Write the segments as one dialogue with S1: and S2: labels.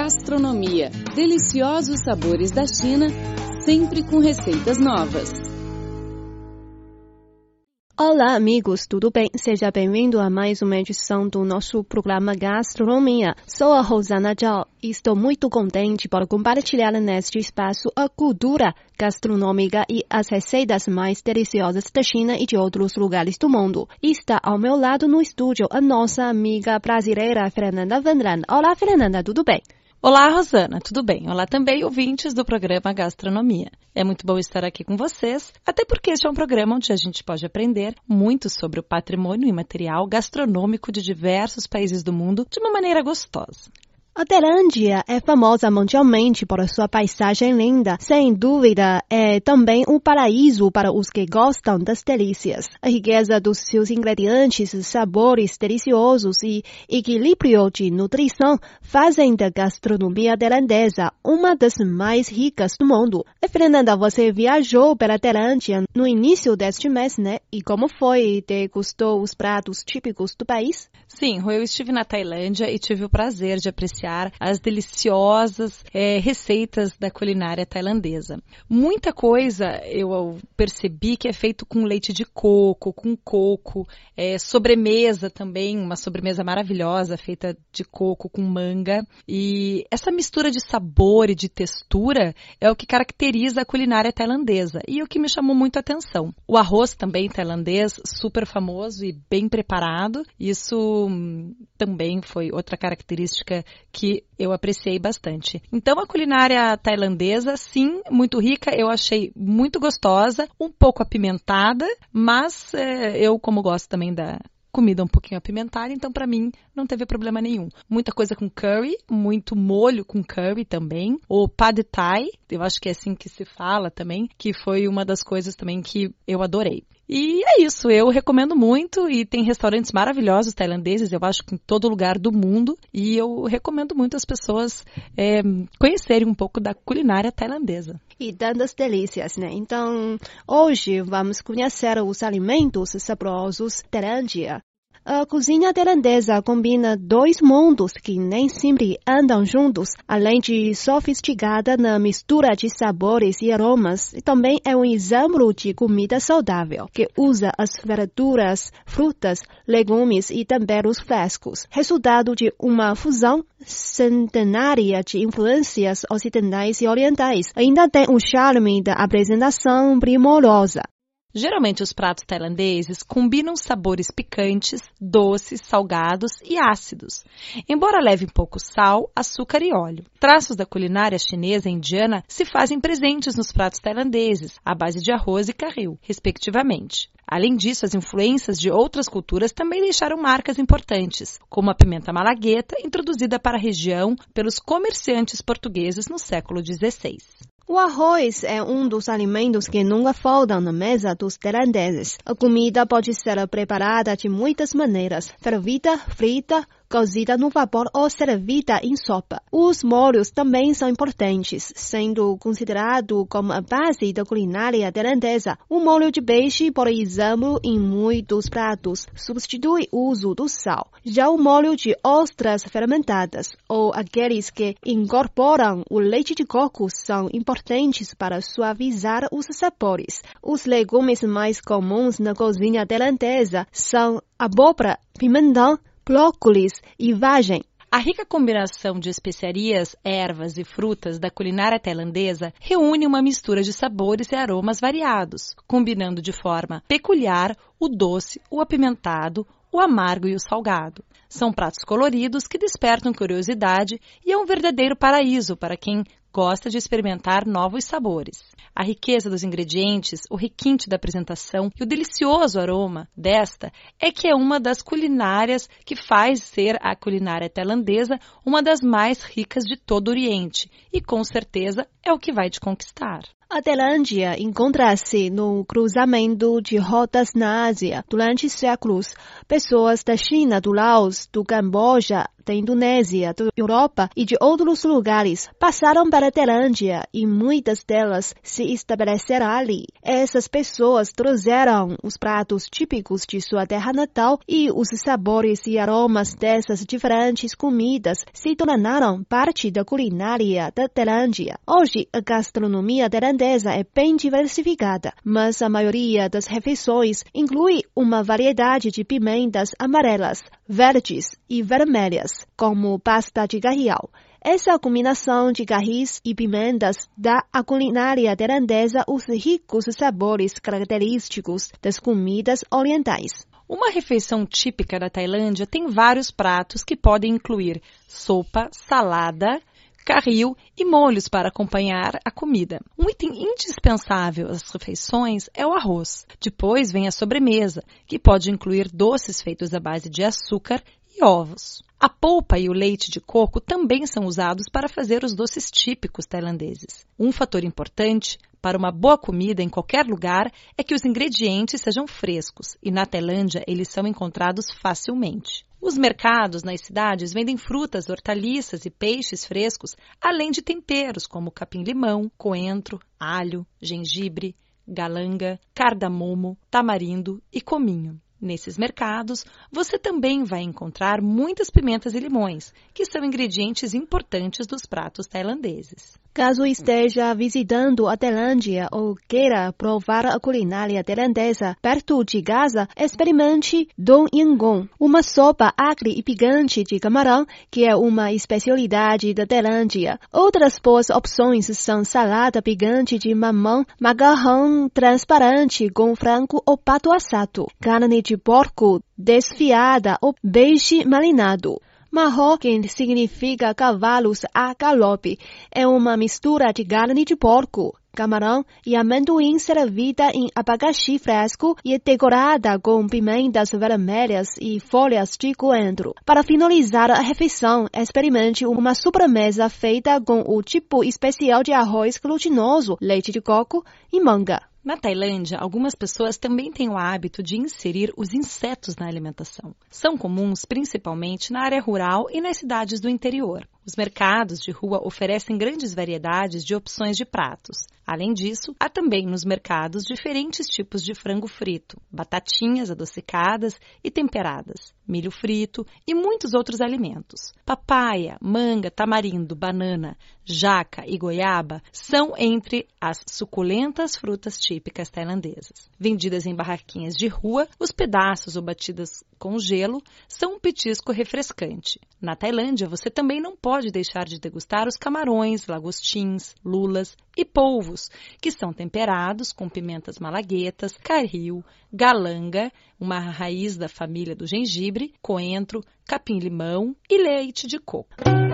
S1: Gastronomia. Deliciosos sabores da China, sempre com receitas novas.
S2: Olá, amigos, tudo bem? Seja bem-vindo a mais uma edição do nosso programa Gastronomia. Sou a Rosana Zhao e estou muito contente por compartilhar neste espaço a cultura gastronômica e as receitas mais deliciosas da China e de outros lugares do mundo. Está ao meu lado no estúdio a nossa amiga brasileira Fernanda Vandran. Olá, Fernanda, tudo bem?
S3: Olá, Rosana, tudo bem? Olá também, ouvintes do programa Gastronomia. É muito bom estar aqui com vocês, até porque este é um programa onde a gente pode aprender muito sobre o patrimônio imaterial gastronômico de diversos países do mundo de uma maneira gostosa.
S2: A Tailândia é famosa mundialmente por sua paisagem linda. Sem dúvida, é também um paraíso para os que gostam das delícias. A riqueza dos seus ingredientes, sabores deliciosos e equilíbrio de nutrição fazem da gastronomia tailandesa uma das mais ricas do mundo. E Fernanda, você viajou pela Tailândia no início deste mês, né? E como foi? Degustou os pratos típicos do país?
S3: Sim, eu estive na Tailândia e tive o prazer de apreciar as deliciosas é, receitas da culinária tailandesa. Muita coisa eu percebi que é feito com leite de coco, com coco, é, sobremesa também, uma sobremesa maravilhosa feita de coco com manga. E essa mistura de sabor e de textura é o que caracteriza a culinária tailandesa e o que me chamou muito a atenção. O arroz também tailandês, super famoso e bem preparado. Isso também foi outra característica que eu apreciei bastante. Então, a culinária tailandesa, sim, muito rica, eu achei muito gostosa, um pouco apimentada, mas é, eu, como gosto também da comida um pouquinho apimentada, então para mim não teve problema nenhum. Muita coisa com curry, muito molho com curry também, o pad thai, eu acho que é assim que se fala também, que foi uma das coisas também que eu adorei. E é isso, eu recomendo muito e tem restaurantes maravilhosos tailandeses, eu acho que em todo lugar do mundo, e eu recomendo muito as pessoas é, conhecerem um pouco da culinária tailandesa.
S2: E tantas delícias, né? Então, hoje vamos conhecer os alimentos saborosos da Tailândia. A cozinha tailandesa combina dois mundos que nem sempre andam juntos, além de sofisticada na mistura de sabores e aromas, também é um exemplo de comida saudável, que usa as verduras, frutas, legumes e temperos frescos, resultado de uma fusão centenária de influências ocidentais e orientais. Ainda tem um charme da apresentação primorosa.
S3: Geralmente os pratos tailandeses combinam sabores picantes, doces, salgados e ácidos, embora leve um pouco sal, açúcar e óleo. Traços da culinária chinesa e indiana se fazem presentes nos pratos tailandeses, à base de arroz e carril, respectivamente. Além disso, as influências de outras culturas também deixaram marcas importantes, como a pimenta malagueta, introduzida para a região pelos comerciantes portugueses no século XVI.
S2: O arroz é um dos alimentos que nunca faltam na mesa dos tailandeses. A comida pode ser preparada de muitas maneiras: fervida, frita, cozida no vapor ou servida em sopa. Os molhos também são importantes, sendo considerado como a base da culinária tailandesa. O molho de peixe, por exemplo, em muitos pratos, substitui o uso do sal. Já o molho de ostras fermentadas ou aqueles que incorporam o leite de coco são importantes para suavizar os sabores. Os legumes mais comuns na cozinha tailandesa são abóbora, pimentão, brócolis e vagem.
S3: A rica combinação de especiarias, ervas e frutas da culinária tailandesa reúne uma mistura de sabores e aromas variados, combinando de forma peculiar o doce, o apimentado, o amargo e o salgado. São pratos coloridos que despertam curiosidade e é um verdadeiro paraíso para quem gosta de experimentar novos sabores. A riqueza dos ingredientes, o requinte da apresentação e o delicioso aroma desta é que é uma das culinárias que faz ser a culinária tailandesa uma das mais ricas de todo o Oriente e com certeza é o que vai te conquistar.
S2: A Tailândia encontra-se no cruzamento de rotas na Ásia. Durante séculos, pessoas da China, do Laos, do Camboja, da Indonésia, da Europa e de outros lugares passaram para a Tailândia e muitas delas se estabeleceram ali. Essas pessoas trouxeram os pratos típicos de sua terra natal e os sabores e aromas dessas diferentes comidas se tornaram parte da culinária da Tailândia. Hoje, a gastronomia tailandesa é bem diversificada, mas a maioria das refeições inclui uma variedade de pimentas amarelas, verdes e vermelhas, como pasta de garrial. Essa combinação de garris e pimentas dá à culinária tailandesa os ricos sabores característicos das comidas orientais.
S3: Uma refeição típica da Tailândia tem vários pratos que podem incluir sopa, salada, carril e molhos para acompanhar a comida. Um item indispensável às refeições é o arroz. Depois vem a sobremesa, que pode incluir doces feitos à base de açúcar e ovos. A polpa e o leite de coco também são usados para fazer os doces típicos tailandeses. Um fator importante para uma boa comida em qualquer lugar é que os ingredientes sejam frescos e na Tailândia eles são encontrados facilmente. Os mercados nas cidades vendem frutas, hortaliças e peixes frescos, além de temperos como capim-limão, coentro, alho, gengibre, galanga, cardamomo, tamarindo e cominho. Nesses mercados, você também vai encontrar muitas pimentas e limões, que são ingredientes importantes dos pratos tailandeses.
S2: Caso esteja visitando a Tailândia ou queira provar a culinária tailandesa perto de Gaza, experimente Dom Yingong, uma sopa acre e picante de camarão, que é uma especialidade da Tailândia. Outras boas opções são salada picante de mamão, macarrão transparente com frango ou pato assado, carne de porco desfiada ou beixe marinado. Marró, que significa cavalos a galope, é uma mistura de carne de porco, camarão e amendoim servida em abacaxi fresco e decorada com pimentas vermelhas e folhas de coentro. Para finalizar a refeição, experimente uma sobremesa feita com o tipo especial de arroz glutinoso, leite de coco e manga.
S3: Na Tailândia, algumas pessoas também têm o hábito de inserir os insetos na alimentação. São comuns principalmente na área rural e nas cidades do interior. Os mercados de rua oferecem grandes variedades de opções de pratos. Além disso, há também nos mercados diferentes tipos de frango frito, batatinhas adocicadas e temperadas, milho frito e muitos outros alimentos. Papaya, manga, tamarindo, banana, jaca e goiaba são entre as suculentas frutas típicas tailandesas. Vendidas em barraquinhas de rua, os pedaços ou batidas com gelo são um petisco refrescante. Na Tailândia, você também não pode deixar de degustar os camarões, lagostins, lulas e polvos, que são temperados com pimentas malaguetas, carril, galanga, uma raiz da família do gengibre, coentro, capim-limão e leite de coco.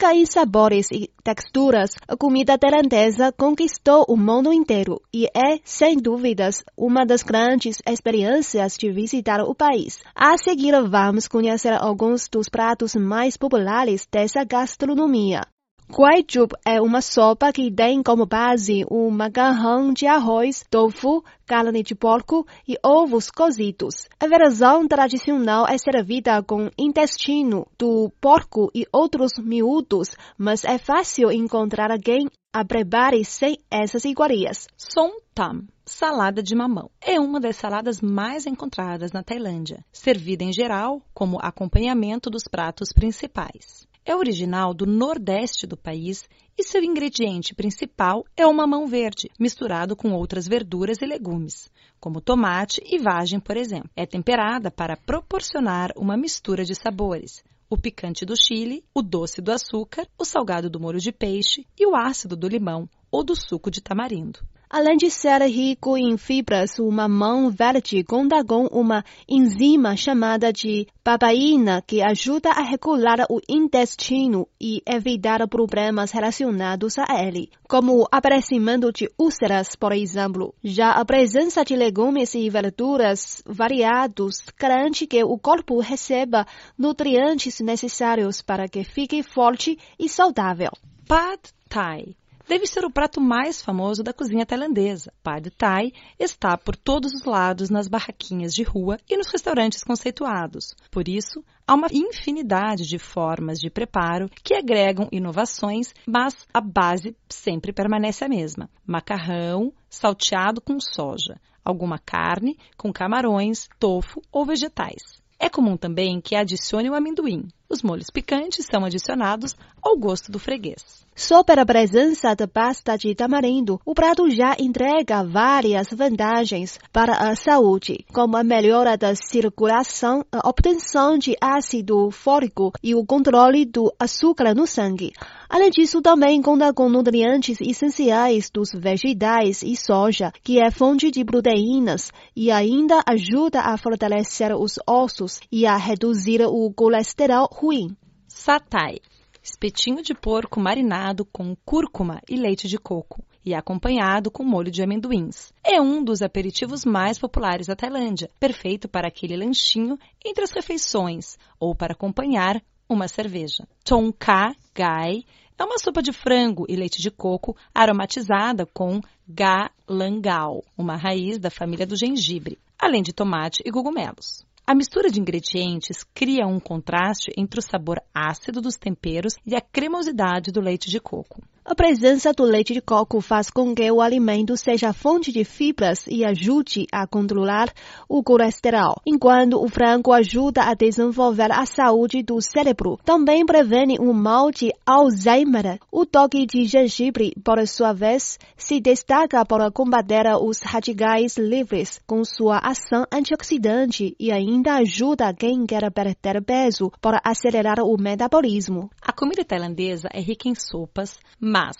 S2: Rica em sabores e texturas, a comida tailandesa conquistou o mundo inteiro e é, sem dúvidas, uma das grandes experiências de visitar o país. A seguir, vamos conhecer alguns dos pratos mais populares dessa gastronomia. Kwai Jup é uma sopa que tem como base um macarrão de arroz, tofu, carne de porco e ovos cozidos. A versão tradicional é servida com intestino do porco e outros miúdos, mas é fácil encontrar alguém a prepare sem essas iguarias.
S3: Som Tam, salada de mamão. É uma das saladas mais encontradas na Tailândia, servida em geral como acompanhamento dos pratos principais. É original do nordeste do país e seu ingrediente principal é o mamão verde, misturado com outras verduras e legumes, como tomate e vagem, por exemplo. É temperada para proporcionar uma mistura de sabores. O picante do chile, o doce do açúcar, o salgado do molho de peixe e o ácido do limão ou do suco de tamarindo.
S2: Além de ser rico em fibras, o mamão verde conta com uma enzima chamada de papaina que ajuda a regular o intestino e evitar problemas relacionados a ele, como o aparecimento de úlceras, por exemplo. Já a presença de legumes e verduras variados garante que o corpo receba nutrientes necessários para que fique forte e saudável.
S3: Pad Thai deve ser o prato mais famoso da cozinha tailandesa. Pad Thai está por todos os lados nas barraquinhas de rua e nos restaurantes conceituados. Por isso, há uma infinidade de formas de preparo que agregam inovações, mas a base sempre permanece a mesma: macarrão salteado com soja, alguma carne com camarões, tofu ou vegetais. É comum também que adicione o amendoim. Os molhos picantes são adicionados ao gosto do freguês.
S2: Só pela presença da pasta de tamarindo, o prato já entrega várias vantagens para a saúde, como a melhora da circulação, a obtenção de ácido fólico e o controle do açúcar no sangue. Além disso, também conta com nutrientes essenciais dos vegetais e soja, que é fonte de proteínas, e ainda ajuda a fortalecer os ossos e a reduzir o colesterol ruim.
S3: Satay espetinho de porco marinado com cúrcuma e leite de coco e acompanhado com molho de amendoins. É um dos aperitivos mais populares da Tailândia, perfeito para aquele lanchinho entre as refeições ou para acompanhar uma cerveja. Tom Kha Gai é uma sopa de frango e leite de coco aromatizada com galangal, uma raiz da família do gengibre, além de tomate e cogumelos. A mistura de ingredientes cria um contraste entre o sabor ácido dos temperos e a cremosidade do leite de coco.
S2: A presença do leite de coco faz com que o alimento seja fonte de fibras e ajude a controlar o colesterol, enquanto o frango ajuda a desenvolver a saúde do cérebro. Também previne o mal de Alzheimer. O toque de gengibre, por sua vez, se destaca para combater os radicais livres com sua ação antioxidante e ainda ajuda quem quer perder peso para acelerar o metabolismo.
S3: A comida tailandesa é rica em sopas, mas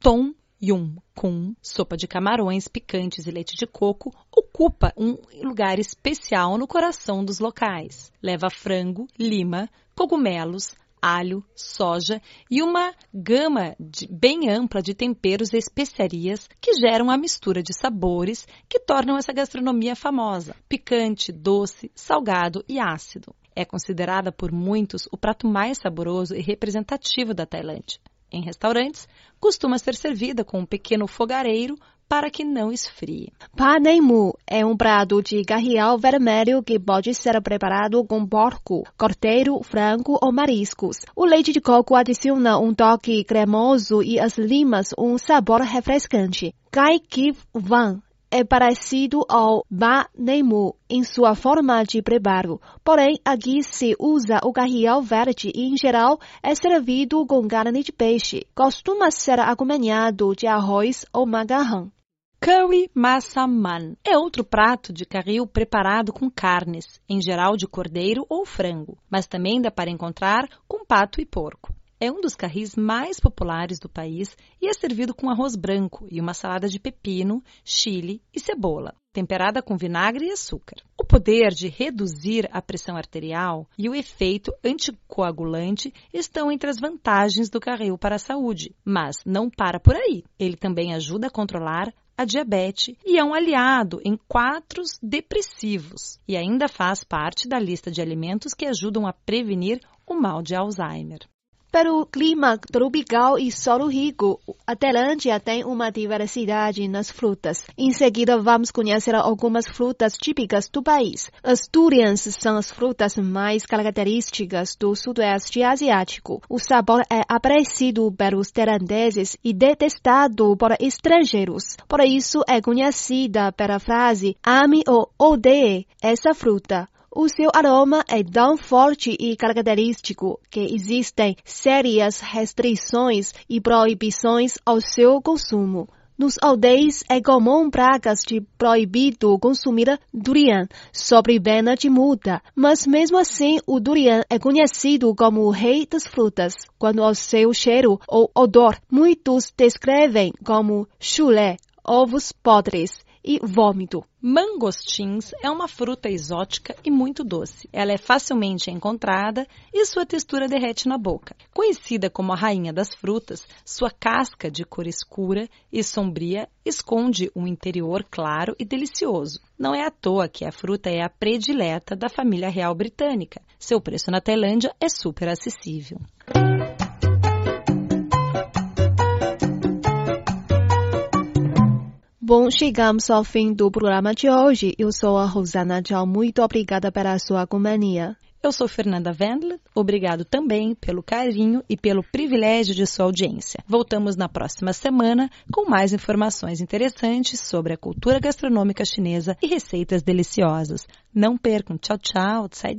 S3: tom yum com sopa de camarões picantes e leite de coco ocupa um lugar especial no coração dos locais. Leva frango, lima, cogumelos, alho, soja e uma gama de, bem ampla de temperos e especiarias que geram a mistura de sabores que tornam essa gastronomia famosa: picante, doce, salgado e ácido. É considerada por muitos o prato mais saboroso e representativo da Tailândia em restaurantes, costuma ser servida com um pequeno fogareiro para que não esfrie.
S2: Panemu é um prato de garrial vermelho que pode ser preparado com porco, cordeiro, frango ou mariscos. O leite de coco adiciona um toque cremoso e as limas um sabor refrescante. Kai Kip Van é parecido ao ba neimu em sua forma de preparo, porém aqui se usa o carrial verde e em geral é servido com carne de peixe. Costuma ser acompanhado de arroz ou macarrão.
S3: Curry Massaman é outro prato de carril preparado com carnes, em geral de cordeiro ou frango, mas também dá para encontrar com pato e porco. É um dos carris mais populares do país e é servido com arroz branco e uma salada de pepino, chile e cebola, temperada com vinagre e açúcar. O poder de reduzir a pressão arterial e o efeito anticoagulante estão entre as vantagens do carril para a saúde, mas não para por aí. Ele também ajuda a controlar a diabetes e é um aliado em quadros depressivos e ainda faz parte da lista de alimentos que ajudam a prevenir o mal de Alzheimer.
S2: Pelo clima tropical e solo rico, a Tailândia tem uma diversidade nas frutas. Em seguida, vamos conhecer algumas frutas típicas do país. As durians são as frutas mais características do sudoeste asiático. O sabor é apreciado pelos tailandeses e detestado por estrangeiros. Por isso, é conhecida pela frase ame ou odeie essa fruta. O seu aroma é tão forte e característico que existem sérias restrições e proibições ao seu consumo. Nos aldeias é comum pragas de proibido consumir durian, sob pena de multa. Mas mesmo assim, o durian é conhecido como o rei das frutas, quando ao seu cheiro ou odor, muitos descrevem como chulé, ovos podres e vômito.
S3: Mangostins é uma fruta exótica e muito doce. Ela é facilmente encontrada e sua textura derrete na boca. Conhecida como a rainha das frutas, sua casca de cor escura e sombria esconde um interior claro e delicioso. Não é à toa que a fruta é a predileta da família real britânica. Seu preço na Tailândia é super acessível.
S2: Bom, chegamos ao fim do programa de hoje. Eu sou a Rosana Tchau. Muito obrigada pela sua companhia.
S3: Eu sou Fernanda Wendler. Obrigado também pelo carinho e pelo privilégio de sua audiência. Voltamos na próxima semana com mais informações interessantes sobre a cultura gastronômica chinesa e receitas deliciosas. Não percam. Tchau, tchau. Tsai